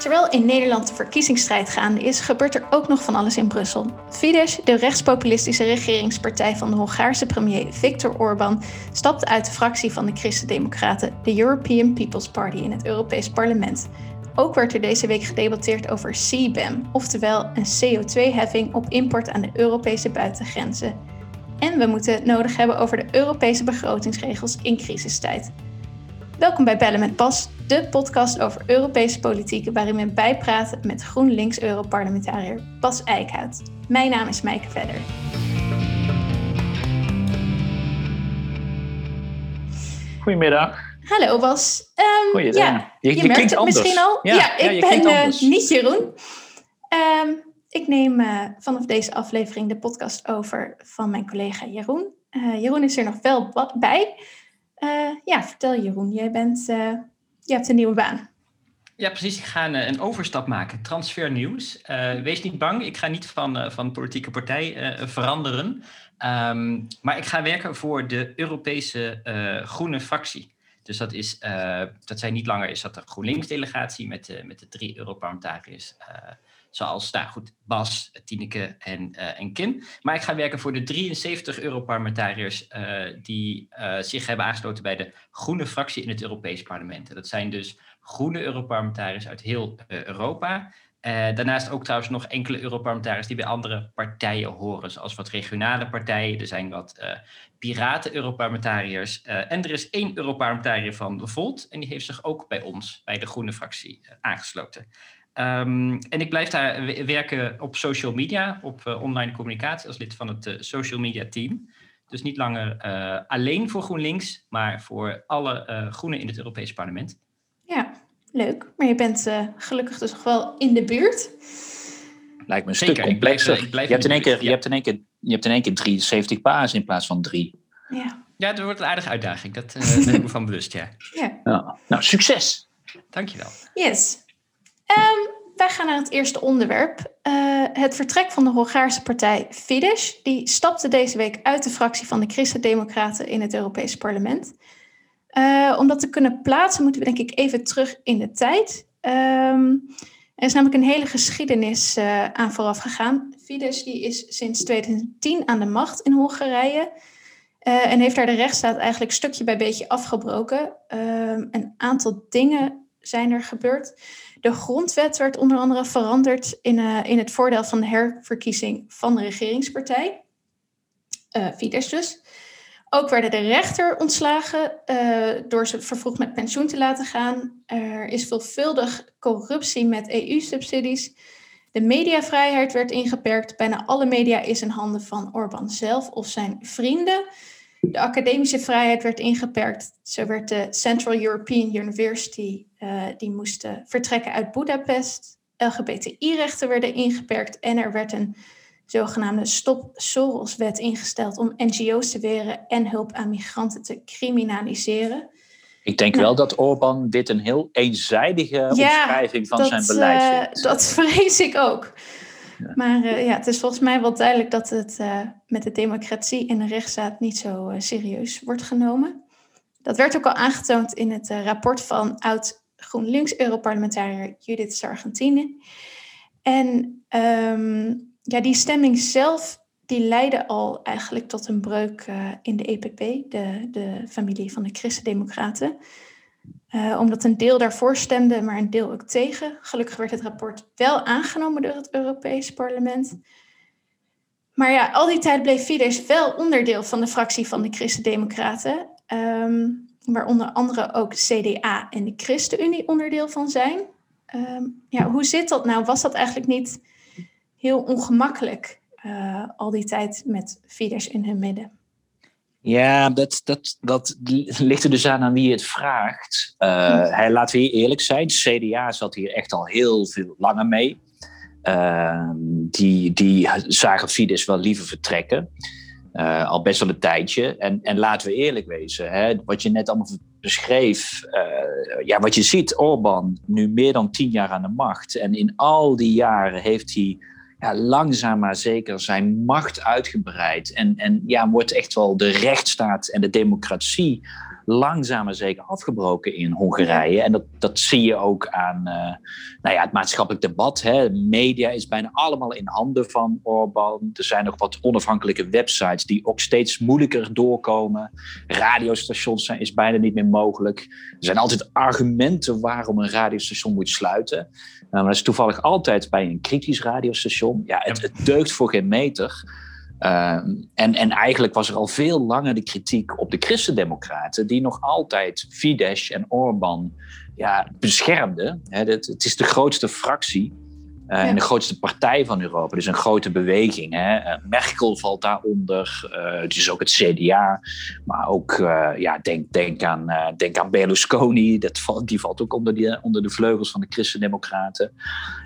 Terwijl in Nederland de verkiezingsstrijd gaande is, gebeurt er ook nog van alles in Brussel. Fidesz, de rechtspopulistische regeringspartij van de Hongaarse premier Viktor Orbán, stapte uit de fractie van de Christen-Democraten, de European People's Party, in het Europees Parlement. Ook werd er deze week gedebatteerd over CBAM, oftewel een CO2-heffing op import aan de Europese buitengrenzen. En we moeten het nodig hebben over de Europese begrotingsregels in crisistijd. Welkom bij Bellen met Bas, de podcast over Europese politiek waarin we bijpraten met GroenLinks-Europarlementariër Bas Eickhout. Mijn naam is Mijke Vedder. Goedemiddag. Hallo Bas. Um, Goeiedag. Ja, je, je, merkt het anders. misschien al. Ja, ik ben uh, niet Jeroen. Um, ik neem uh, vanaf deze aflevering de podcast over van mijn collega Jeroen. Uh, Jeroen is er nog wel bij. Ja, vertel Jeroen, jij bent je hebt een nieuwe baan. Ja, precies. Ik ga een, overstap maken. Transfernieuws. Uh, wees niet bang, ik ga niet van, uh, van politieke partij uh, veranderen. Um, maar ik ga werken voor de Europese groene fractie. Dus dat, is, dat zijn niet langer is dat de GroenLinks-delegatie met, met de drie Europarlementariërs. Zoals, nou goed, Bas, Tineke en, en Kim. Maar ik ga werken voor de 73 Europarlementariërs die zich hebben aangesloten bij de groene fractie in het Europees Parlement. dat zijn dus groene Europarlementariërs uit heel Europa. Daarnaast ook trouwens nog enkele Europarlementariërs die bij andere partijen horen, zoals wat regionale partijen. Er zijn wat piraten-Europarlementariërs. En er is één Europarlementariër van de Volt, en die heeft zich ook bij ons, bij de Groene fractie, aangesloten. Um, en ik blijf daar werken op social media, op online communicatie, als lid van het social media team. Dus niet langer alleen voor GroenLinks, maar voor alle groenen in het Europees Parlement. Ja, leuk. Maar je bent uh, gelukkig dus nog wel in de buurt. Lijkt me een Zeker, stuk complexer. Ik blijf, je, hebt in één keer, je, hebt in één keer, je hebt in één keer 73 paas in plaats van drie. Ja, ja dat wordt een aardige uitdaging. Dat uh, ben ik me van bewust, ja. ja. ja. Nou, succes. Dankjewel. Yes. Um, wij gaan naar het eerste onderwerp. Uh, het vertrek van de Hongaarse partij Fidesz. Die stapte deze week uit de fractie van de Christen-Democraten in het Europese parlement. Uh, om dat te kunnen plaatsen moeten we denk ik even terug in de tijd. Um, er is namelijk een hele geschiedenis uh, aan vooraf gegaan. Fidesz is sinds 2010 aan de macht in Hongarije. En heeft daar de rechtsstaat eigenlijk stukje bij beetje afgebroken. Um, een aantal dingen zijn er gebeurd. De grondwet werd onder andere veranderd in, in het voordeel van de herverkiezing van de regeringspartij. Fidesz dus. Ook werden de rechter ontslagen uh, door ze vervroegd met pensioen te laten gaan. Er is veelvuldig corruptie met EU-subsidies. De mediavrijheid werd ingeperkt. Bijna alle media is in handen van Orbán zelf of zijn vrienden. De academische vrijheid werd ingeperkt. Zo werd de Central European University, uh, die moest vertrekken uit Budapest. LGBTI-rechten werden ingeperkt en er werd een zogenaamde Stop Soros-wet ingesteld om NGO's te weren en hulp aan migranten te criminaliseren. Ik denk nou, wel dat Orbán dit een heel eenzijdige ja, omschrijving van zijn beleid uh, vindt. Dat vrees ik ook. Maar uh, ja, het is volgens mij wel duidelijk dat het uh, met de democratie en de rechtsstaat niet zo serieus wordt genomen. Dat werd ook al aangetoond in het rapport van oud GroenLinks-Europarlementariër Judith Sargentini. En um, ja, die stemming zelf, die leidde al eigenlijk tot een breuk in de EPP, de, de familie van de Christen-Democraten. Uh, omdat een deel daarvoor stemde, maar een deel ook tegen. Gelukkig werd het rapport wel aangenomen door het Europees Parlement. Maar ja, al die tijd bleef Fidesz wel onderdeel van de fractie van de Christen-Democraten. Um, waar onder andere ook CDA en de ChristenUnie onderdeel van zijn. Um, ja, hoe zit dat nou? Was dat eigenlijk niet heel ongemakkelijk uh, al die tijd met Fidesz in hun midden. Ja, dat, dat, dat ligt er dus aan aan wie het vraagt. Uh, hij, laten we hier eerlijk zijn, CDA zat hier echt al heel veel langer mee. Uh, die, die zagen Fidesz wel liever vertrekken. Uh, al best wel een tijdje. En, en laten we eerlijk wezen, hè, wat je net allemaal beschreef. Uh, ja, wat je ziet, Orbán nu meer dan tien jaar aan de macht. En in al die jaren heeft hij ja, langzaam maar zeker zijn macht uitgebreid. En, en ja, wordt echt wel de rechtsstaat en de democratie langzaam maar zeker afgebroken in Hongarije. En dat, dat zie je ook aan uh, nou ja, het maatschappelijk debat. Hè. Media is bijna allemaal in handen van Orbán. Er zijn nog wat onafhankelijke websites die ook steeds moeilijker doorkomen. Radiostations zijn, is bijna niet meer mogelijk. Er zijn altijd argumenten waarom een radiostation moet sluiten. Uh, maar dat is toevallig altijd bij een kritisch radiostation. Ja, het, het deugt voor geen meter. Ehm, en, en eigenlijk was er al veel langer de kritiek op de christendemocraten, die nog altijd Fidesz en Orbán ja, beschermden. het, het, is de grootste fractie uh, En de grootste partij van Europa, dus een grote beweging. Hè. Uh, Merkel valt daaronder, uh, dus ook het CDA. Maar ook, ja, denk, denk, aan, denk aan Berlusconi, dat valt, die valt ook onder, die, onder de vleugels van de Christen-Democraten.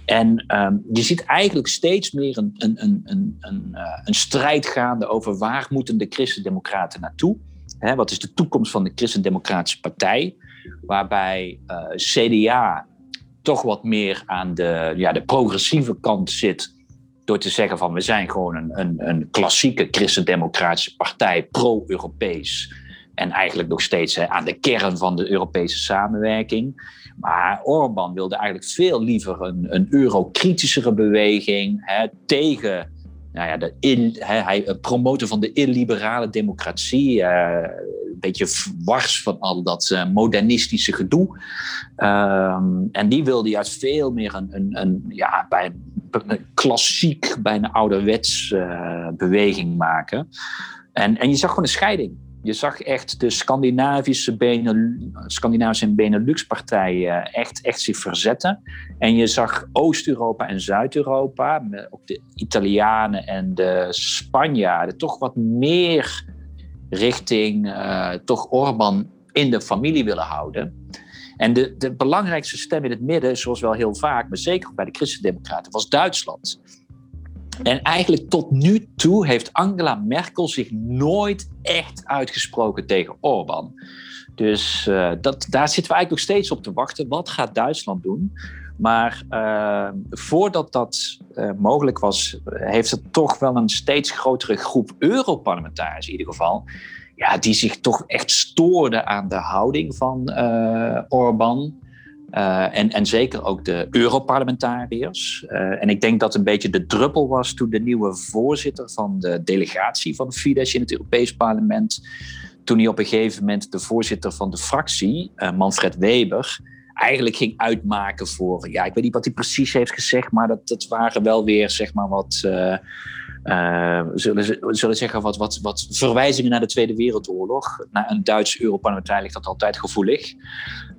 En um, je ziet eigenlijk steeds meer een, een, een, een, een, een strijd gaande over waar moeten de Christen-Democraten naartoe. Hè, wat is de toekomst van de Christen-Democratische Partij? Waarbij CDA toch wat meer aan de, ja, de progressieve kant zit. Door te zeggen van we zijn gewoon een, een, een klassieke christendemocratische partij, pro-Europees. En eigenlijk nog steeds aan de kern van de Europese samenwerking. Maar Orbán wilde eigenlijk veel liever een, een eurokritischere beweging hè, tegen nou ja, de in, hij promoten van de illiberale democratie. Uh, een beetje wars van al dat uh, modernistische gedoe. Um, en die wilde juist veel meer een, een, een ja, bij een, klassiek, bijna ouderwets beweging maken. En, en je zag gewoon een scheiding. Je zag echt de Scandinavische, Benelux, Scandinavische en Benelux-partijen echt, echt zich verzetten. En je zag Oost-Europa en Zuid-Europa, ook de Italianen en de Spanjaarden, toch wat meer richting uh, toch Orbán in de familie willen houden. En de, de belangrijkste stem in het midden, zoals wel heel vaak, maar zeker bij de Christen-Democraten, was Duitsland. En eigenlijk tot nu toe heeft Angela Merkel zich nooit echt uitgesproken tegen Orbán. Dus uh, dat, daar zitten we eigenlijk nog steeds op te wachten. Wat gaat Duitsland doen? Maar uh, voordat dat uh, mogelijk was, heeft er toch wel een steeds grotere groep Europarlementariërs in ieder geval. Ja, die zich toch echt stoorden aan de houding van Orbán. Uh, en, en zeker ook de Europarlementariërs. Uh, en ik denk dat een beetje de druppel was toen de nieuwe voorzitter van de delegatie van Fidesz in het Europees Parlement, toen hij op een gegeven moment de voorzitter van de fractie, uh, Manfred Weber, eigenlijk ging uitmaken voor, ja, ik weet niet wat hij precies heeft gezegd, maar dat, dat waren wel weer, zeg maar, wat uh, zullen, zullen zeggen wat, wat, wat verwijzingen naar de Tweede Wereldoorlog. Naar een Duits Europarlementariër ligt dat altijd gevoelig.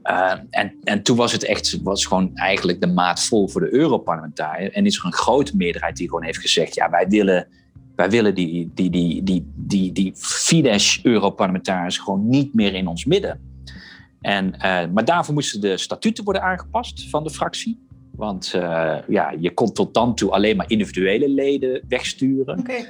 Uh, en, en toen was het echt was gewoon eigenlijk de maat vol voor de Europarlementariër. En is er een grote meerderheid die gewoon heeft gezegd: ja, wij willen, wij willen die, die, die, die, die, die Fidesz-Europarlementariërs gewoon niet meer in ons midden. En, uh, maar daarvoor moesten de statuten worden aangepast van de fractie. Want uh, ja, je kon tot dan toe alleen maar individuele leden wegsturen. Okay.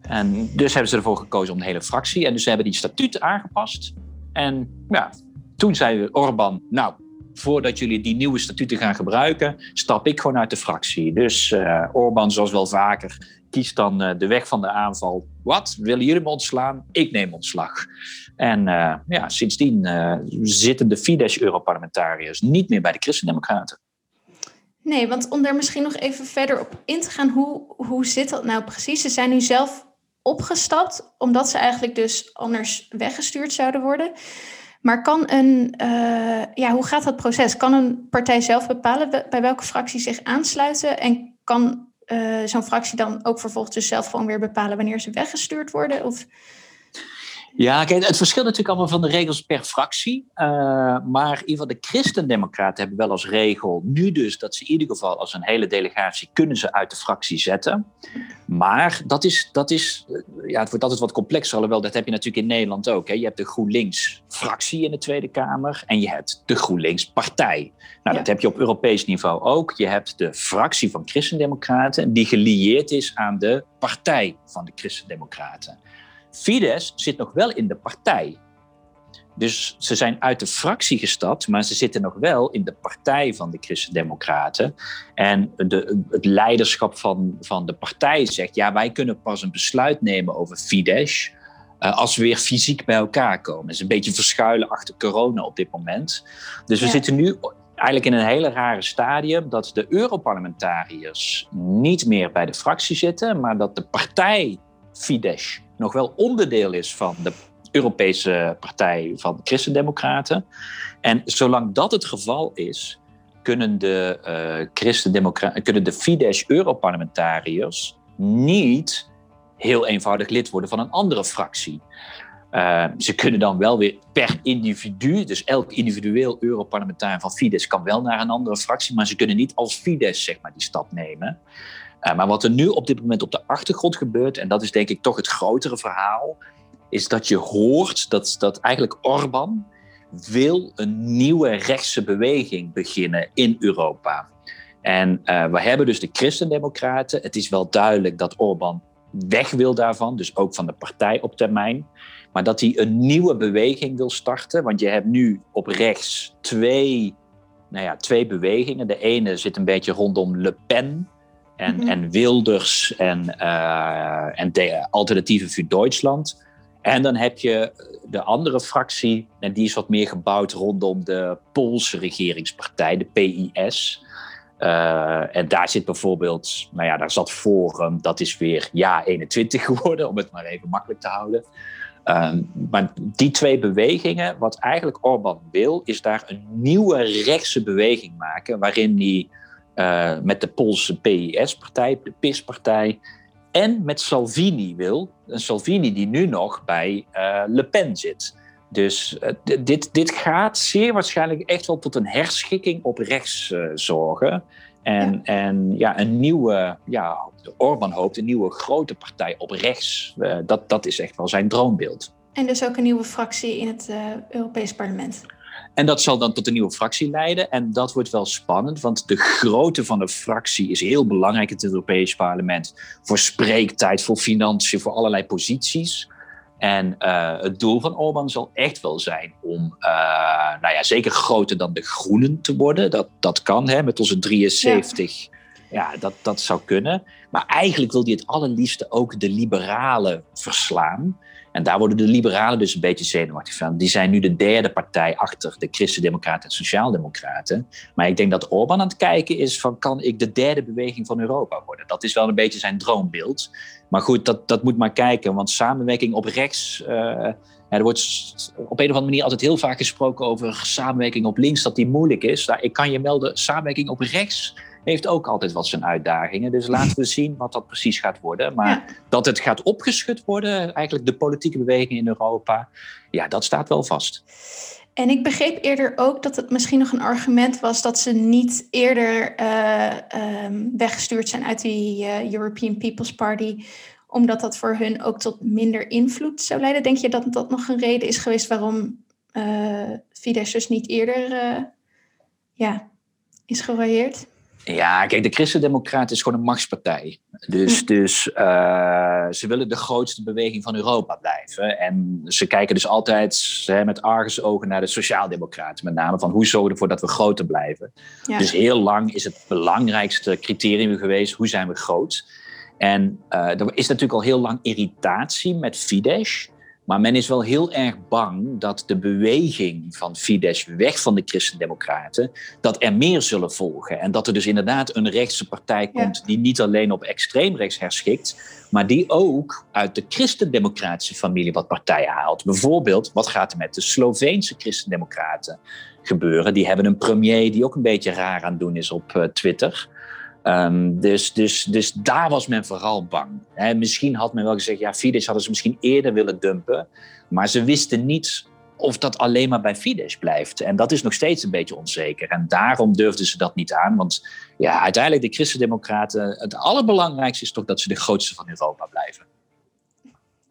En dus hebben ze ervoor gekozen om een hele fractie. En dus ze hebben die statuten aangepast. En ja, toen zei Orbán, nou, voordat jullie die nieuwe statuten gaan gebruiken, stap ik gewoon uit de fractie. Dus uh, Orbán, zoals wel vaker, kiest dan uh, de weg van de aanval. Wat? Willen jullie me ontslaan? Ik neem ontslag. En uh, ja, sindsdien zitten de Fidesz-Europarlementariërs niet meer bij de Christendemocraten. Nee, want om daar misschien nog even verder op in te gaan, hoe, hoe zit dat nou precies? Ze zijn nu zelf opgestapt, omdat ze eigenlijk dus anders weggestuurd zouden worden. Maar kan een, uh, ja, hoe gaat dat proces? Kan een partij zelf bepalen bij welke fractie zich aansluiten? En kan uh, zo'n fractie dan ook vervolgens dus zelf gewoon weer bepalen wanneer ze weggestuurd worden? Of ja, kijk, het verschilt natuurlijk allemaal van de regels per fractie. Uh, maar in ieder geval de christendemocraten hebben wel als regel nu dus dat ze in ieder geval als een hele delegatie kunnen ze uit de fractie zetten. Maar dat is, dat is eh, ja, het wordt altijd wat complexer. Alhoewel, dat heb je natuurlijk in Nederland ook. Hè. Je hebt de GroenLinks-fractie in de Tweede Kamer en je hebt de GroenLinks-partij. Nou, ja. dat heb je op Europees niveau ook. Je hebt de fractie van christendemocraten die gelieerd is aan de partij van de christendemocraten. Fidesz zit nog wel in de partij. Dus ze zijn uit de fractie gestapt, maar ze zitten nog wel in de partij van de Christen-Democraten. En de, het leiderschap van, van de partij zegt: ja, wij kunnen pas een besluit nemen over Fidesz. als we weer fysiek bij elkaar komen. Het is een beetje verschuilen achter corona op dit moment. Dus we Ja. zitten nu eigenlijk in een hele rare stadium dat de Europarlementariërs niet meer bij de fractie zitten, maar dat de partij Fidesz nog wel onderdeel is van de Europese partij van Christendemocraten. En zolang dat het geval is, kunnen de, eh Christendemocra- kunnen de Fidesz-Europarlementariërs niet heel eenvoudig lid worden van een andere fractie. Uh, ze kunnen dan wel weer per individu, dus elk individueel Europarlementariër van Fidesz kan wel naar een andere fractie, maar ze kunnen niet als Fidesz zeg maar, die stap nemen. Uh, maar wat er nu op dit moment op de achtergrond gebeurt, en dat is denk ik toch het grotere verhaal, is dat je hoort dat, dat eigenlijk Orbán wil een nieuwe rechtse beweging beginnen in Europa. En uh, we hebben dus de Christendemocraten. Het is wel duidelijk dat Orbán weg wil daarvan, dus ook van de partij op termijn. Maar dat hij een nieuwe beweging wil starten. Want je hebt nu op rechts twee, nou ja, twee bewegingen. De ene zit een beetje rondom Le Pen en, mm -hmm. en Wilders en, uh, en de Alternatieven voor Duitsland. En dan heb je de andere fractie, en die is wat meer gebouwd rondom de Poolse regeringspartij, de PIS. Uh, en daar zit bijvoorbeeld, nou ja, daar zat Forum, dat is weer ja 21 geworden, om het maar even makkelijk te houden. Uh, maar die twee bewegingen, wat eigenlijk Orbán wil, is daar een nieuwe rechtse beweging maken, waarin hij uh, met de Poolse PIS-partij, de PIS-partij, en met Salvini wil, een Salvini die nu nog bij uh, Le Pen zit. Dus uh, dit, dit gaat zeer waarschijnlijk echt wel tot een herschikking op rechts zorgen. En ja. en ja, een nieuwe, ja, Orbán hoopt een nieuwe grote partij op rechts. Dat, dat is echt wel zijn droombeeld. En dus ook een nieuwe fractie in het Europees Parlement. En dat zal dan tot een nieuwe fractie leiden. En dat wordt wel spannend, want de grootte van de fractie is heel belangrijk in het Europees Parlement. Voor spreektijd, voor financiën, voor allerlei posities. En uh, het doel van Orbán zal echt wel zijn om, uh, nou ja, zeker groter dan de Groenen te worden. Dat, dat kan, hè, met onze 73. Ja, ja dat, dat zou kunnen. Maar eigenlijk wil hij het allerliefste ook de liberalen verslaan. En daar worden de liberalen dus een beetje zenuwachtig van. Die zijn nu de derde partij achter de Christen-Democraten en Sociaaldemocraten. Maar ik denk dat Orbán aan het kijken is van... kan ik de derde beweging van Europa worden? Dat is wel een beetje zijn droombeeld. Maar goed, dat, dat moet maar kijken. Want samenwerking op rechts... Uh, er wordt op een of andere manier altijd heel vaak gesproken over samenwerking op links... dat die moeilijk is. Nou, ik kan je melden, samenwerking op rechts heeft ook altijd wat zijn uitdagingen. Dus laten we zien wat dat precies gaat worden. Maar ja. dat het gaat opgeschud worden, eigenlijk de politieke beweging in Europa, ja, dat staat wel vast. En ik begreep eerder ook dat het misschien nog een argument was dat ze niet eerder uh, um, weggestuurd zijn uit die uh, European People's Party, omdat dat voor hun ook tot minder invloed zou leiden. Denk je dat dat nog een reden is geweest waarom uh, Fidesz dus niet eerder ja, is geroyeerd? Ja, kijk, de Christen-Democraten is gewoon een machtspartij. Dus, dus uh, ze willen de grootste beweging van Europa blijven. En ze kijken dus altijd hè, met argusogen naar de Sociaaldemocraten. Met name van hoe zorgen we ervoor dat we groter blijven. Ja. Dus heel lang is het belangrijkste criterium geweest, hoe zijn we groot? En uh, er is natuurlijk al heel lang irritatie met Fidesz. Maar men is wel heel erg bang dat de beweging van Fidesz weg van de Christendemocraten, dat er meer zullen volgen. En dat er dus inderdaad een rechtse partij komt ja. die niet alleen op extreemrechts herschikt, maar die ook uit de christendemocratische familie wat partijen haalt. Bijvoorbeeld, wat gaat er met de Sloveense christendemocraten gebeuren? Die hebben een premier die ook een beetje raar aan het doen is op uh, Twitter. Um, dus, dus, dus daar was men vooral bang. Misschien had men wel gezegd, ja, Fidesz hadden ze misschien eerder willen dumpen. Maar ze wisten niet of dat alleen maar bij Fidesz blijft. En dat is nog steeds een beetje onzeker. En daarom durfden ze dat niet aan. Want ja, uiteindelijk de Christendemocraten, het allerbelangrijkste is toch dat ze de grootste van Europa blijven.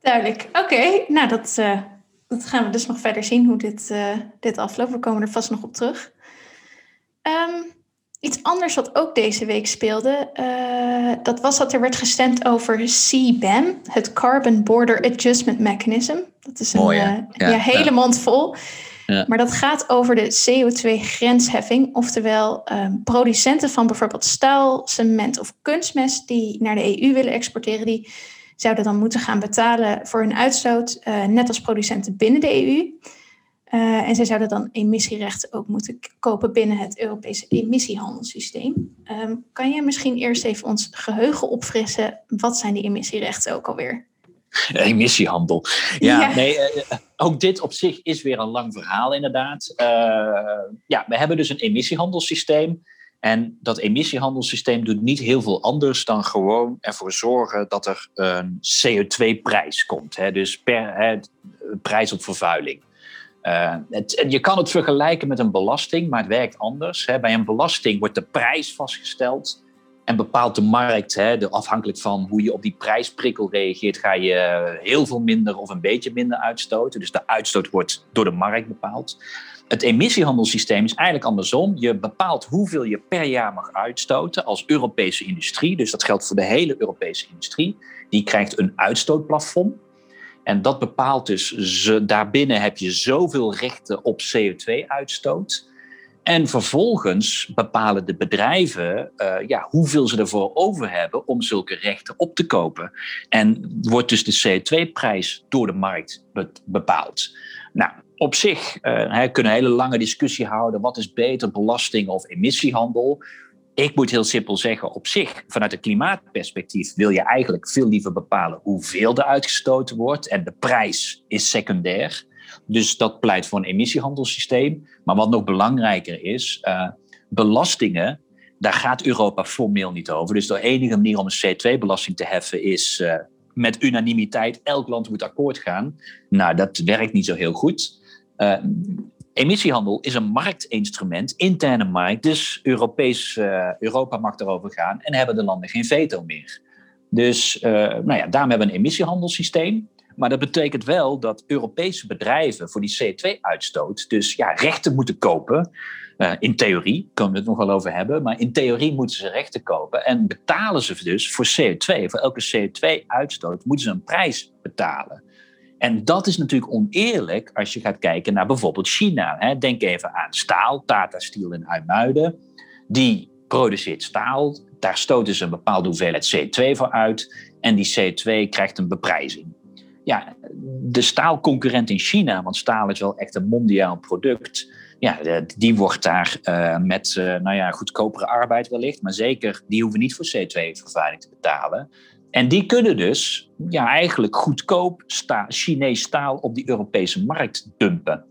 Duidelijk. Oké, nou dat, uh, dat gaan we dus nog verder zien hoe dit, uh, dit afloopt. We komen er vast nog op terug. Um, Iets anders wat ook deze week speelde, uh, dat was dat er werd gestemd over CBAM, het Carbon Border Adjustment Mechanism. Dat is een Mooi, uh, ja, ja, hele ja. mond vol. Ja. Maar dat gaat over de CO2-grensheffing, oftewel um, producenten van bijvoorbeeld staal, cement of kunstmest die naar de EU willen exporteren, die zouden dan moeten gaan betalen voor hun uitstoot, net als producenten binnen de EU. Uh, en zij zouden dan emissierechten ook moeten kopen binnen het Europese emissiehandelssysteem. Um, kan je misschien eerst even ons geheugen opfrissen? Wat zijn die emissierechten ook alweer? Emissiehandel. Ja, ja. nee, uh, ook dit op zich is weer een lang verhaal, inderdaad. Uh, ja, we hebben dus een emissiehandelssysteem. En dat emissiehandelssysteem doet niet heel veel anders dan gewoon ervoor zorgen dat er een CO2-prijs komt. Hè? Dus per hè, prijs op vervuiling. Het, je kan het vergelijken met een belasting, maar het werkt anders. Hè. Bij een belasting wordt de prijs vastgesteld en bepaalt de markt, hè, de, afhankelijk van hoe je op die prijsprikkel reageert, ga je heel veel minder of een beetje minder uitstoten. Dus de uitstoot wordt door de markt bepaald. Het emissiehandelssysteem is eigenlijk andersom. Je bepaalt hoeveel je per jaar mag uitstoten als Europese industrie. Dus dat geldt voor de hele Europese industrie. Die krijgt een uitstootplafond. En dat bepaalt dus, daarbinnen heb je zoveel rechten op CO2-uitstoot. En vervolgens bepalen de bedrijven uh, ja, hoeveel ze ervoor over hebben om zulke rechten op te kopen. En wordt dus de CO2-prijs door de markt bepaald. Nou, op zich uh, kunnen een hele lange discussie houden. Wat is beter, belasting of emissiehandel? Ik moet heel simpel zeggen, op zich, vanuit een klimaatperspectief, wil je eigenlijk veel liever bepalen hoeveel er uitgestoten wordt. En de prijs is secundair. Dus dat pleit voor een emissiehandelssysteem. Maar wat nog belangrijker is, uh, belastingen, daar gaat Europa formeel niet over. Dus de enige manier om een CO2-belasting te heffen is uh, met unanimiteit. Elk land moet akkoord gaan. Nou, dat werkt niet zo heel goed. Uh, emissiehandel is een marktinstrument, interne markt. Dus Europees, uh, Europa mag erover gaan en hebben de landen geen veto meer. Dus uh, nou ja, daarom hebben we een emissiehandelssysteem. Maar dat betekent wel dat Europese bedrijven voor die CO2-uitstoot dus ja, rechten moeten kopen. Uh, in theorie, kunnen we het nog wel over hebben, maar in theorie moeten ze rechten kopen. En betalen ze dus voor CO2, voor elke CO2-uitstoot, moeten ze een prijs betalen. En dat is natuurlijk oneerlijk als je gaat kijken naar bijvoorbeeld China. Denk even aan staal, Tata Steel in IJmuiden. Die produceert staal, daar stoten ze een bepaalde hoeveelheid CO2 voor uit. En die CO2 krijgt een beprijzing. Ja, de staalconcurrent in China, want staal is wel echt een mondiaal product. Ja, die wordt daar uh, met uh, nou ja, goedkopere arbeid wellicht, maar zeker, die hoeven niet voor CO2-vervuiling te betalen. En die kunnen dus ja, eigenlijk goedkoop sta Chinees staal op die Europese markt dumpen.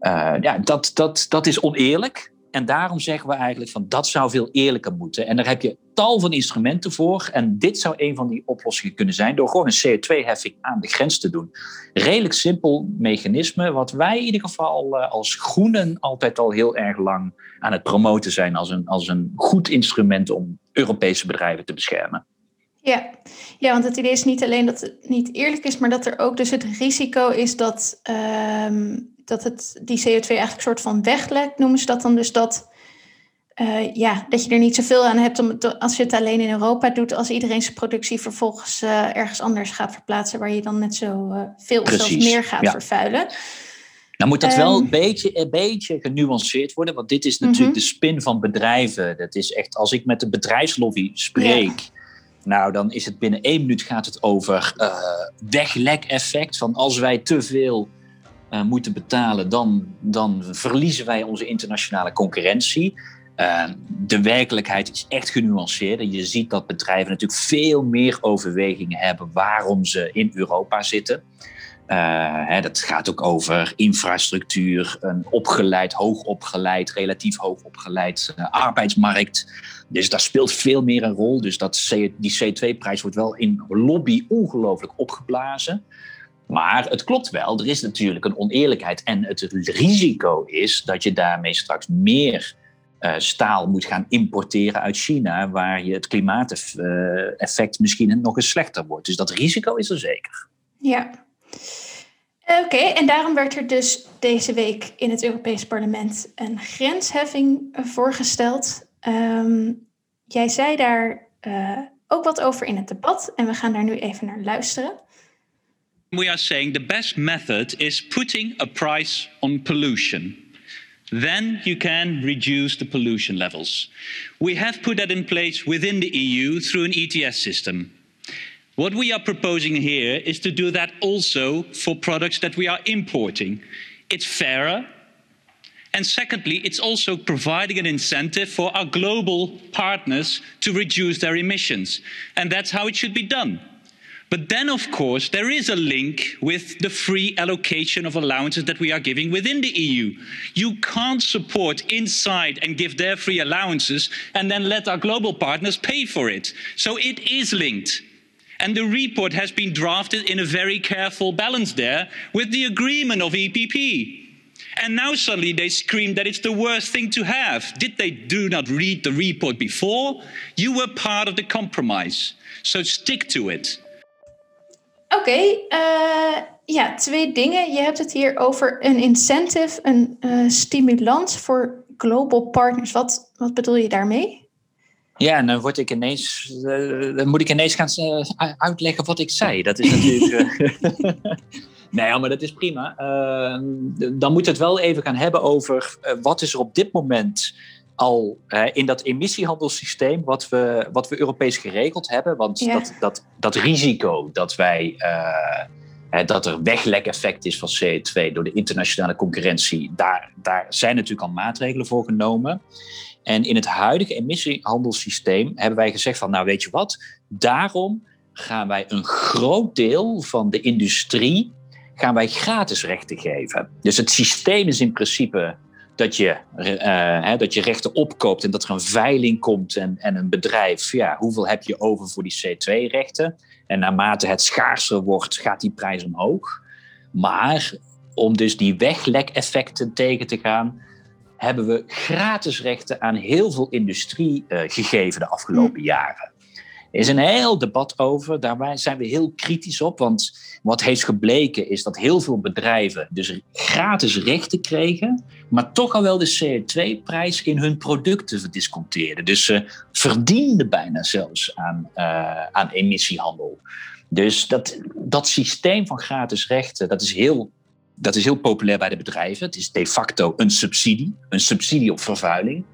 Uh, ja, dat, dat, dat is oneerlijk. En daarom zeggen we eigenlijk van dat zou veel eerlijker moeten. En daar heb je tal van instrumenten voor. En dit zou een van die oplossingen kunnen zijn door gewoon een CO2-heffing aan de grens te doen. Redelijk simpel mechanisme, wat wij in ieder geval uh, als groenen altijd al heel erg lang aan het promoten zijn als een, als een goed instrument om Europese bedrijven te beschermen. Ja. ja, want het idee is niet alleen dat het niet eerlijk is, maar dat er ook dus het risico is dat, um, dat het, die CO2 eigenlijk een soort van weglekt, noemen ze dat dan. Dus dat, uh, ja, dat je er niet zoveel aan hebt om als je het alleen in Europa doet, als iedereen zijn productie vervolgens uh, ergens anders gaat verplaatsen, waar je dan net zo uh, veel of zelfs meer gaat ja. vervuilen. Nou moet dat wel een beetje, een beetje genuanceerd worden, want dit is natuurlijk mm -hmm. de spin van bedrijven. Dat is echt, als ik met de bedrijfslobby spreek, ja nou, dan is het binnen één minuut gaat het over uh, weglek-effect. Van als wij te veel uh, moeten betalen, dan, dan verliezen wij onze internationale concurrentie. Uh, de werkelijkheid is echt genuanceerd. Je ziet dat bedrijven natuurlijk veel meer overwegingen hebben waarom ze in Europa zitten. Uh, hè, dat gaat ook over infrastructuur, een opgeleid, hoogopgeleid, relatief hoogopgeleid uh, arbeidsmarkt. Dus daar speelt veel meer een rol. Dus dat die C2-prijs wordt wel in lobby ongelooflijk opgeblazen. Maar het klopt wel, er is natuurlijk een oneerlijkheid. En het risico is dat je daarmee straks meer uh, staal moet gaan importeren uit China, waar je het klimaateffect misschien nog eens slechter wordt. Dus dat risico is er zeker. Ja, Oké, en daarom werd er dus deze week in het Europees Parlement een grensheffing voorgesteld. Um, jij zei daar uh, ook wat over in het debat en we gaan daar nu even naar luisteren. We are saying the best method is putting a price on pollution. Then you can reduce the pollution levels. We have put that in place within the EU through an ETS system. What we are proposing here is to do that also for products that we are importing. It's fairer. And secondly, it's also providing an incentive for our global partners to reduce their emissions. And that's how it should be done. But then, of course, there is a link with the free allocation of allowances that we are giving within the EU. You can't support inside and give their free allowances and then let our global partners pay for it. So it is linked. And the report has been drafted in a very careful balance there with the agreement of EPP. And now suddenly they scream that it's the worst thing to have. Did they do not read the report before? You were part of the compromise. So stick to it. Oké, okay, uh, ja, twee dingen. Je hebt het hier over een incentive, een uh, stimulans voor global partners. Wat, wat bedoel je daarmee? Ja, dan word ik ineens, uh, dan moet ik ineens gaan uitleggen wat ik zei. Dat is natuurlijk. nee, maar dat is prima. dan moet het wel even gaan hebben over wat is er op dit moment al in dat emissiehandelssysteem wat we, wat we Europees geregeld hebben. Want ja. dat, dat, dat risico dat wij. Uh, dat er weglekeffect is van CO2 door de internationale concurrentie, daar, daar zijn natuurlijk al maatregelen voor genomen. En in het huidige emissiehandelssysteem hebben wij gezegd van, nou weet je wat, daarom gaan wij een groot deel van de industrie gaan wij gratis rechten geven. Dus het systeem is in principe dat je, uh, hè, dat je rechten opkoopt en dat er een veiling komt en, en een bedrijf, ja, hoeveel heb je over voor die CO2-rechten? En naarmate het schaarser wordt, gaat die prijs omhoog. Maar om dus die weglekeffecten tegen te gaan, hebben we gratis rechten aan heel veel industrie uh, gegeven de afgelopen hm. jaren. Er is een heel debat over, daar zijn we heel kritisch op, want wat heeft gebleken is dat heel veel bedrijven dus gratis rechten kregen, maar toch al wel de CO2-prijs in hun producten verdisconteerden. Dus ze verdienden bijna zelfs aan, uh, aan emissiehandel. Dus dat, dat systeem van gratis rechten, dat is heel dat is heel populair bij de bedrijven. Het is de facto een subsidie, een subsidie op vervuiling.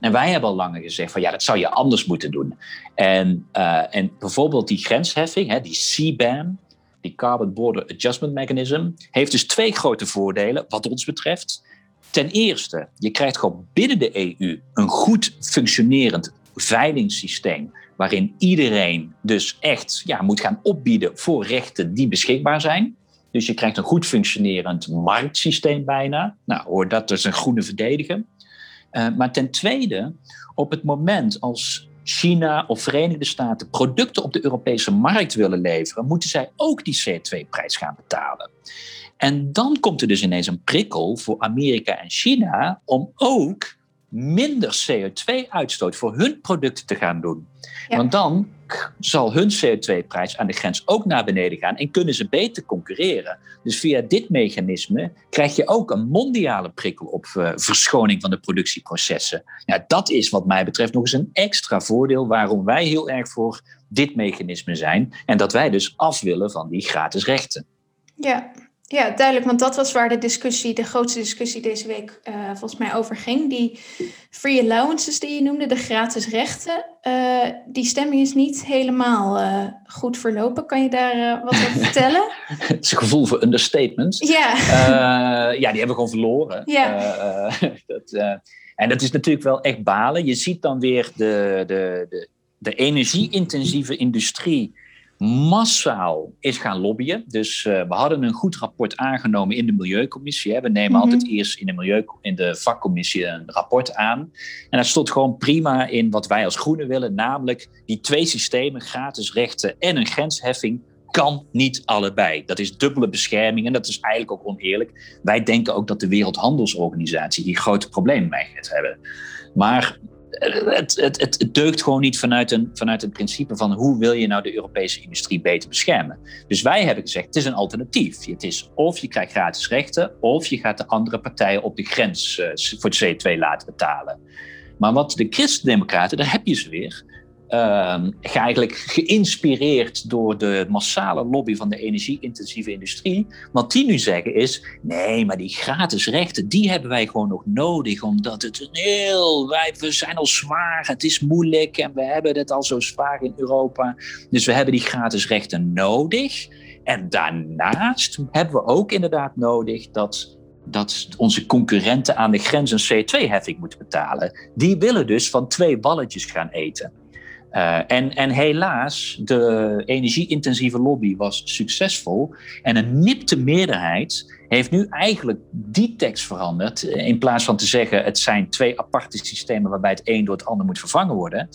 En wij hebben al langer gezegd van ja, dat zou je anders moeten doen. En, uh, en bijvoorbeeld die grensheffing, hè, die CBAM, die Carbon Border Adjustment Mechanism, heeft dus twee grote voordelen wat ons betreft. Ten eerste, je krijgt gewoon binnen de EU een goed functionerend veilingssysteem. Waarin iedereen dus echt ja, moet gaan opbieden voor rechten die beschikbaar zijn. Dus je krijgt een goed functionerend marktsysteem bijna. Nou, hoor dat is een groene verdedigen. Uh, maar ten tweede, op het moment als China of Verenigde Staten producten op de Europese markt willen leveren, moeten zij ook die CO2-prijs gaan betalen. En dan komt er dus ineens een prikkel voor Amerika en China om ook minder CO2-uitstoot voor hun producten te gaan doen. Want dan zal hun CO2-prijs aan de grens ook naar beneden gaan en kunnen ze beter concurreren. Dus via dit mechanisme krijg je ook een mondiale prikkel op uh, verschoning van de productieprocessen. Ja, dat is wat mij betreft nog eens een extra voordeel waarom wij heel erg voor dit mechanisme zijn en dat wij dus af willen van die gratis rechten. Ja, ja, duidelijk, want dat was waar de discussie, de grootste discussie deze week uh, volgens mij over ging. Die free allowances die je noemde, de gratis rechten, uh, die stemming is niet helemaal uh, goed verlopen. Kan je daar wat over vertellen? Het is een gevoel voor understatement. Ja. ja, die hebben we gewoon verloren. Ja. dat, en dat is natuurlijk wel echt balen. Je ziet dan weer de, de, de, de energie-intensieve industrie massaal is gaan lobbyen. Dus uh, we hadden een goed rapport aangenomen in de Milieucommissie. Hè. We nemen mm -hmm. altijd eerst in de, milieu, in de vakcommissie een rapport aan. En dat stond gewoon prima in wat wij als Groenen willen, namelijk die twee systemen, gratis rechten en een grensheffing, kan niet allebei. Dat is dubbele bescherming en dat is eigenlijk ook oneerlijk. Wij denken ook dat de Wereldhandelsorganisatie die grote problemen mee gaat hebben. Maar het, het, het, deugt gewoon niet vanuit een, vanuit het principe van hoe wil je nou de Europese industrie beter beschermen. Dus wij hebben gezegd, het is een alternatief. Het is of je krijgt gratis rechten, of je gaat de andere partijen op de grens uh, voor het CO2 laten betalen. Maar wat de Christen-Democraten, daar heb je ze weer, eigenlijk geïnspireerd door de massale lobby van de energie-intensieve industrie. Wat die nu zeggen is: nee, maar die gratis rechten, die hebben wij gewoon nog nodig, omdat het een heel. Wij, we zijn al zwaar, het is moeilijk en we hebben het al zo zwaar in Europa. Dus we hebben die gratis rechten nodig. En daarnaast hebben we ook inderdaad nodig dat dat onze concurrenten aan de grens een CO2-heffing moeten betalen. Die willen dus van twee balletjes gaan eten. Uh, en, en helaas, de energie-intensieve lobby was succesvol. En een nipte meerderheid heeft nu eigenlijk die tekst veranderd. In plaats van te zeggen het zijn twee aparte systemen waarbij het een door het ander moet vervangen worden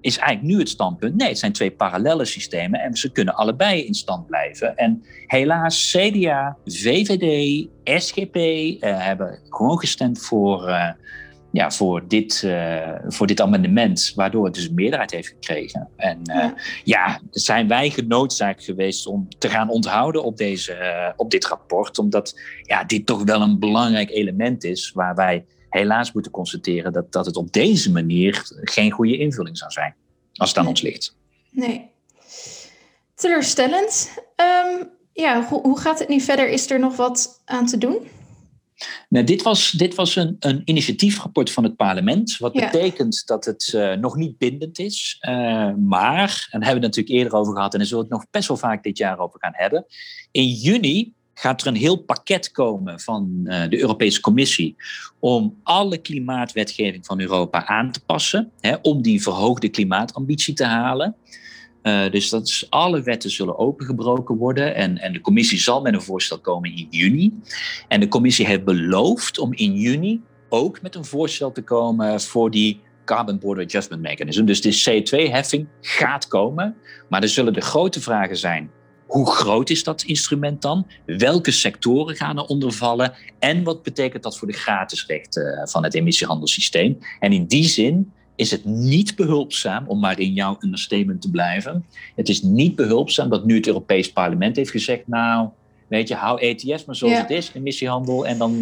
is eigenlijk nu het standpunt. Nee, het zijn twee parallele systemen en ze kunnen allebei in stand blijven. En helaas, CDA, VVD, SGP eh, hebben gewoon gestemd voor, uh, ja, voor, dit, uh, voor dit amendement, waardoor het dus een meerderheid heeft gekregen. En ja. ja, zijn wij genoodzaakt geweest om te gaan onthouden op, deze, op dit rapport, omdat ja, dit toch wel een belangrijk element is waar wij helaas moeten constateren dat, dat het op deze manier geen goede invulling zou zijn, als het aan ons ligt. Nee. Teleurstellend. Um, ja, hoe, hoe gaat het nu verder? Is er nog wat aan te doen? Nou, dit was, dit was een, een initiatiefrapport van het parlement, wat ja. betekent dat het uh, nog niet bindend is. Uh, maar, en daar hebben we het natuurlijk eerder over gehad en daar zullen we het nog best wel vaak dit jaar over gaan hebben. In juni gaat er een heel pakket komen van uh, de Europese Commissie om alle klimaatwetgeving van Europa aan te passen, hè, om die verhoogde klimaatambitie te halen. Uh, dus dat alle wetten zullen opengebroken worden en, en de commissie zal met een voorstel komen in juni. En de commissie heeft beloofd om in juni ook met een voorstel te komen voor die Carbon Border Adjustment Mechanism. Dus de CO2-heffing gaat komen, maar er zullen de grote vragen zijn hoe groot is dat instrument dan? Welke sectoren gaan er onder vallen? En wat betekent dat voor de gratisrechten eh, van het emissiehandelssysteem? En in die zin is het niet behulpzaam, om maar in jouw understatement te blijven. Het is niet behulpzaam dat nu het Europees Parlement heeft gezegd: Nou, Weet je, hou ETS maar zoals het is, emissiehandel. En dan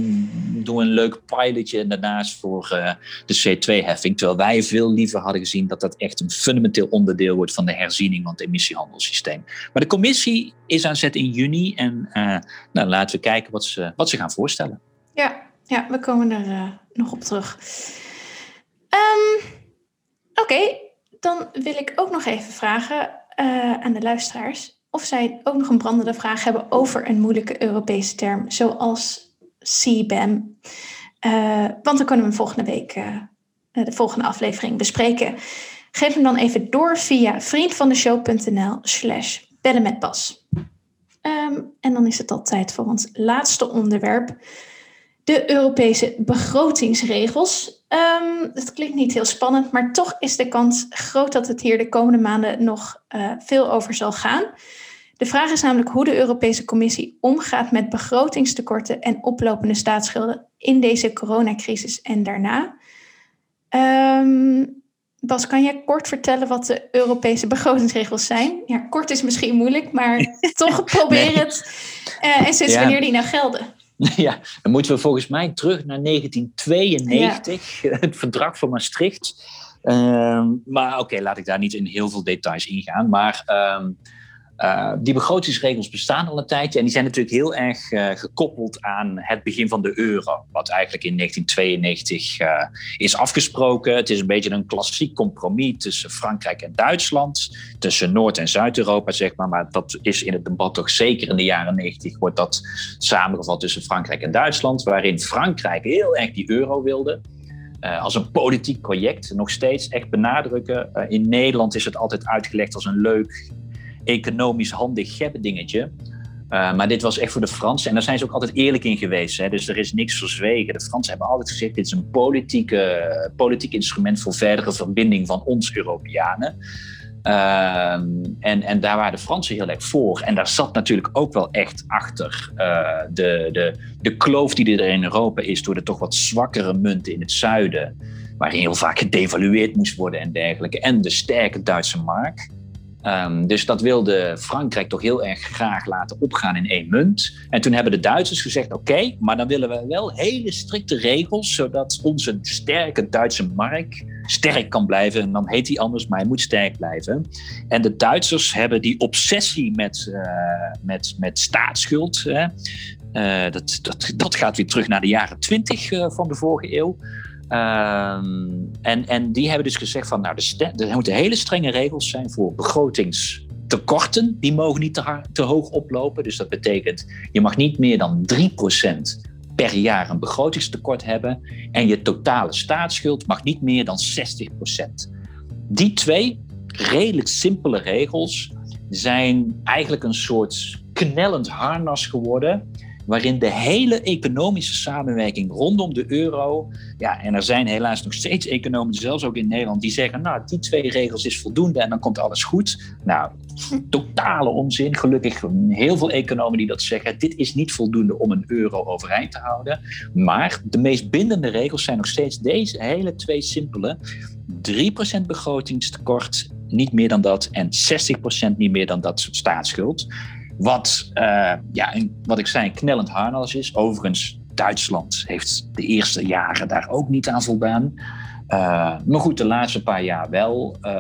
doen we een leuk pilotje daarnaast voor uh, de C2-heffing. Terwijl wij veel liever hadden gezien dat dat echt een fundamenteel onderdeel wordt van de herziening van het emissiehandelssysteem. Maar de commissie is aan zet in juni. En uh, nou, laten we kijken wat ze, wat ze gaan voorstellen. Ja, ja we komen er uh, nog op terug. Um, Oké, okay, dan wil ik ook nog even vragen aan de luisteraars of zij ook nog een brandende vraag hebben over een moeilijke Europese term, zoals CBAM. Uh, want dan kunnen we volgende week uh, de volgende aflevering bespreken. Geef hem dan even door via vriendvandeshow.nl slash bellen met Bas. Um, en dan is het al tijd voor ons laatste onderwerp. De Europese begrotingsregels. Um, het klinkt niet heel spannend, maar toch is de kans groot dat het hier de komende maanden nog uh, veel over zal gaan. De vraag is namelijk hoe de Europese Commissie omgaat met begrotingstekorten en oplopende staatsschulden in deze coronacrisis en daarna. Um, Bas, kan jij kort vertellen wat de Europese begrotingsregels zijn? Ja, kort is misschien moeilijk, maar toch probeer het. Uh, en sinds ja. wanneer die nou gelden? Ja, dan moeten we volgens mij terug naar 1992, ja. het verdrag van Maastricht. Uh, maar oké, okay, laat ik daar niet in heel veel details ingaan. Maar um, uh, die begrotingsregels bestaan al een tijdje en die zijn natuurlijk heel erg uh, gekoppeld aan het begin van de euro, wat eigenlijk in 1992 uh, eh, is afgesproken. Het is een beetje een klassiek compromis tussen Frankrijk en Duitsland, tussen Noord- en Zuid-Europa, zeg maar. Maar dat is in het debat toch zeker in de jaren 90 wordt dat samengevat tussen Frankrijk en Duitsland, waarin Frankrijk heel erg die euro wilde. als een politiek project, nog steeds echt benadrukken. in Nederland is het altijd uitgelegd als een leuk economisch handig dingetje. Uh, maar dit was echt voor de Fransen. En daar zijn ze ook altijd eerlijk in geweest. Hè? Dus er is niks verzwegen. De Fransen hebben altijd gezegd: dit is een politieke, politiek instrument voor verdere verbinding van ons Europeanen. Uh, en, en daar waren de Fransen heel erg voor. En daar zat natuurlijk ook wel echt achter uh, de, de, de kloof die er in Europa is door de toch wat zwakkere munten in het zuiden, waarin heel vaak gedevalueerd moest worden en dergelijke. En de sterke Duitse mark. Ehm, dus dat wilde Frankrijk toch heel erg graag laten opgaan in één munt. En toen hebben de Duitsers gezegd: oké, maar dan willen we wel hele strikte regels, zodat onze sterke Duitse mark sterk kan blijven. En dan heet hij anders, maar hij moet sterk blijven. En de Duitsers hebben die obsessie met, uh, met, met staatsschuld. Hè, uh, dat, dat, dat gaat weer terug naar de jaren twintig uh, van de vorige eeuw. Ehm, en, en die hebben dus gezegd van, nou, er moeten hele strenge regels zijn voor begrotingstekorten. Die mogen niet te, te hoog oplopen. Dus dat betekent, je mag niet meer dan 3% per jaar een begrotingstekort hebben. En je totale staatsschuld mag niet meer dan 60%. Die twee redelijk simpele regels zijn eigenlijk een soort knellend harnas geworden waarin de hele economische samenwerking rondom de euro, ja, en er zijn helaas nog steeds economen, zelfs ook in Nederland, die zeggen, nou, die twee regels is voldoende en dan komt alles goed. Nou, totale onzin. Gelukkig heel veel economen die dat zeggen, dit is niet voldoende om een euro overeind te houden. Maar de meest bindende regels zijn nog steeds deze hele twee simpele. 3% begrotingstekort, niet meer dan dat, en 60% niet meer dan dat staatsschuld. Wat, uh, ja, wat ik zei, knellend harnas is. Overigens, Duitsland heeft de eerste jaren daar ook niet aan voldaan. Uh, maar goed, de laatste paar jaar wel. Uh,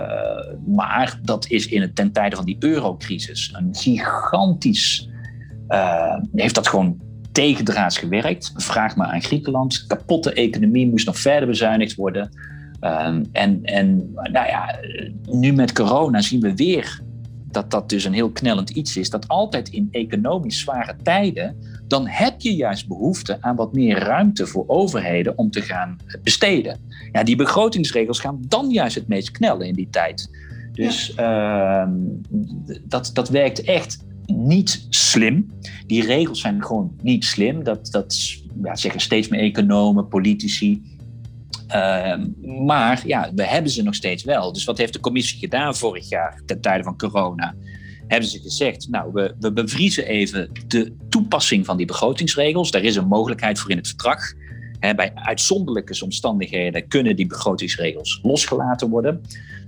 maar dat is in het, ten tijde van die eurocrisis een gigantisch. heeft dat gewoon tegendraads gewerkt. Vraag maar aan Griekenland. Kapotte economie moest nog verder bezuinigd worden. en, en nou ja, nu met corona zien we weer dat dat dus een heel knellend iets is, dat altijd in economisch zware tijden, dan heb je juist behoefte aan wat meer ruimte voor overheden om te gaan besteden. Ja, die begrotingsregels gaan dan juist het meest knellen in die tijd. Dus ja. uh, dat, dat werkt echt niet slim. Die regels zijn gewoon niet slim. Dat, dat ja, zeggen steeds meer economen, politici. Uh, maar ja, we hebben ze nog steeds wel. Dus wat heeft de commissie gedaan vorig jaar ten tijde van corona? Hebben ze gezegd, nou, we, we bevriezen even de toepassing van die begrotingsregels. Daar is een mogelijkheid voor in het verdrag. bij uitzonderlijke omstandigheden kunnen die begrotingsregels losgelaten worden.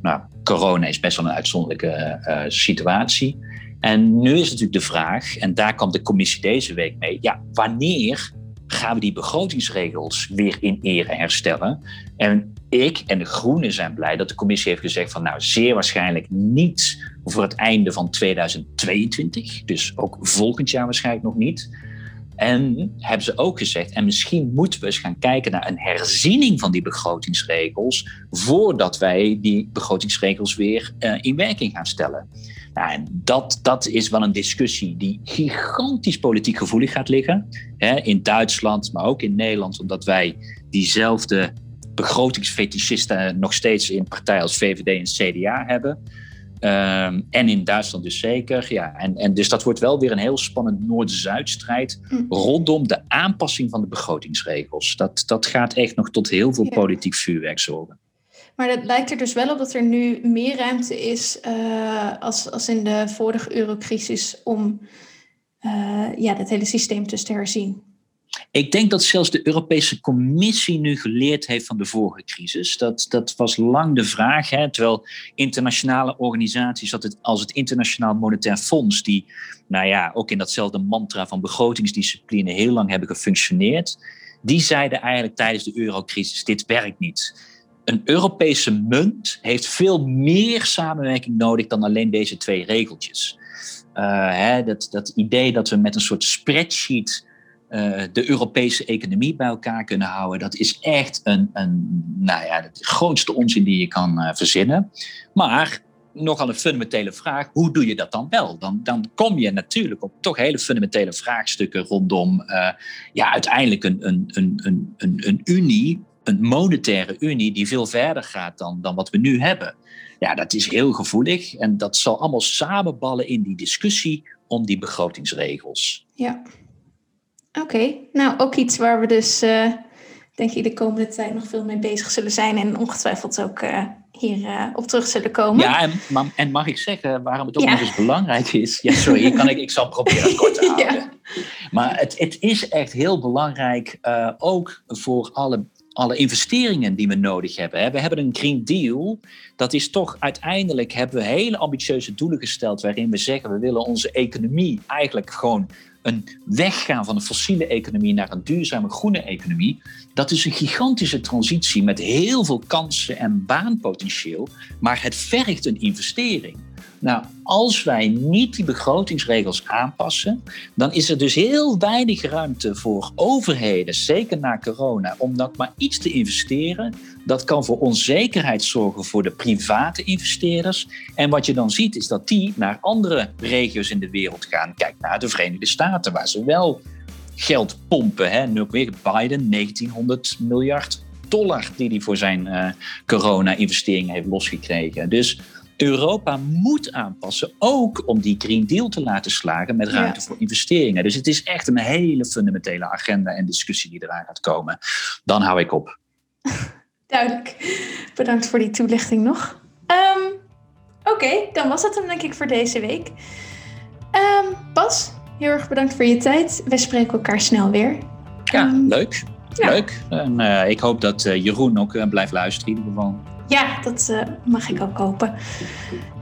Nou, corona is best wel een uitzonderlijke uh, situatie. En nu is natuurlijk de vraag, en daar kwam de commissie deze week mee, ja, wanneer gaan we die begrotingsregels weer in ere herstellen. En ik en de Groenen zijn blij dat de commissie heeft gezegd van nou zeer waarschijnlijk niet voor het einde van 2022, dus ook volgend jaar waarschijnlijk nog niet. En hebben ze ook gezegd, en misschien moeten we eens gaan kijken naar een herziening van die begrotingsregels voordat wij die begrotingsregels weer uh, in werking gaan stellen. Nou, en dat, dat is wel een discussie die gigantisch politiek gevoelig gaat liggen. Hè, in Duitsland, maar ook in Nederland, omdat wij diezelfde begrotingsfetischisten nog steeds in partijen als VVD en CDA hebben. Um, en in Duitsland dus zeker. Ja, en, en dus dat wordt wel weer een heel spannend Noord-Zuid-strijd hm. rondom de aanpassing van de begrotingsregels. Dat, dat gaat echt nog tot heel veel politiek vuurwerk zorgen. Maar het lijkt er dus wel op dat er nu meer ruimte is uh, als, als in de vorige eurocrisis om uh, ja, het hele systeem dus te herzien. Ik denk dat zelfs de Europese Commissie nu geleerd heeft van de vorige crisis. Dat, dat was lang de vraag. Hè? Terwijl internationale organisaties als het Internationaal Monetair Fonds, die nou ja, ook in datzelfde mantra van begrotingsdiscipline heel lang hebben gefunctioneerd, die zeiden eigenlijk tijdens de eurocrisis: dit werkt niet een Europese munt heeft veel meer samenwerking nodig dan alleen deze twee regeltjes. Uh, hè, dat, dat idee dat we met een soort spreadsheet uh, de Europese economie bij elkaar kunnen houden, dat is echt een, een nou ja, de grootste onzin die je kan uh, verzinnen. Maar nogal een fundamentele vraag, hoe doe je dat dan wel? Dan, dan kom je natuurlijk op toch hele fundamentele vraagstukken rondom ja, uiteindelijk een, een, een, een, een unie een monetaire unie die veel verder gaat dan, dan wat we nu hebben. Ja, dat is heel gevoelig en dat zal allemaal samenballen in die discussie om die begrotingsregels. Ja, oké. Nou, ook iets waar we dus, uh, denk ik, de komende tijd nog veel mee bezig zullen zijn en ongetwijfeld ook uh, hier uh, op terug zullen komen. Ja, en, en, mag ik zeggen waarom het ook nog eens belangrijk is? Ja, sorry, kan ik, ik zal proberen het kort te houden. ja. Maar het, het is echt heel belangrijk, ook voor alle alle investeringen die we nodig hebben. We hebben een Green Deal. Dat is toch uiteindelijk hebben we hele ambitieuze doelen gesteld waarin we zeggen we willen onze economie eigenlijk gewoon een weggaan van een fossiele economie naar een duurzame groene economie. Dat is een gigantische transitie met heel veel kansen en baanpotentieel, maar het vergt een investering. Nou, als wij niet die begrotingsregels aanpassen, dan is er dus heel weinig ruimte voor overheden, zeker na corona, om nog maar iets te investeren. Dat kan voor onzekerheid zorgen voor de private investeerders. En wat je dan ziet, is dat die naar andere regio's in de wereld gaan. Kijk naar de Verenigde Staten, waar ze wel geld pompen. Hè. Nu ook weer Biden, 1900 miljard dollar die hij voor zijn uh, corona-investeringen heeft losgekregen. Dus Europa moet aanpassen, ook om die Green Deal te laten slagen met ruimte voor investeringen. Dus het is echt een hele fundamentele agenda en discussie die eraan gaat komen. Dan hou ik op. Duidelijk. Bedankt voor die toelichting nog. Um, Oké, dan was het hem denk ik voor deze week. Um, Bas, heel erg bedankt voor je tijd. We spreken elkaar snel weer. Ja, um, leuk. Ja. Leuk. En uh, ik hoop dat uh, Jeroen ook uh, blijft luisteren in ieder geval. Ja, dat uh, mag ik ook hopen.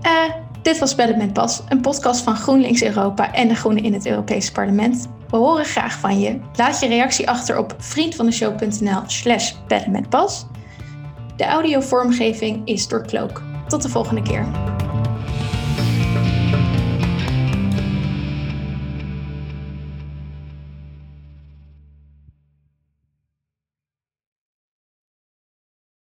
Uh, dit was Bellen met Bas, een podcast van GroenLinks Europa en de Groenen in het Europese Parlement. We horen graag van je. Laat je reactie achter op vriendvandeshow.nl slash Bas. De audiovormgeving is door Cloak. Tot de volgende keer.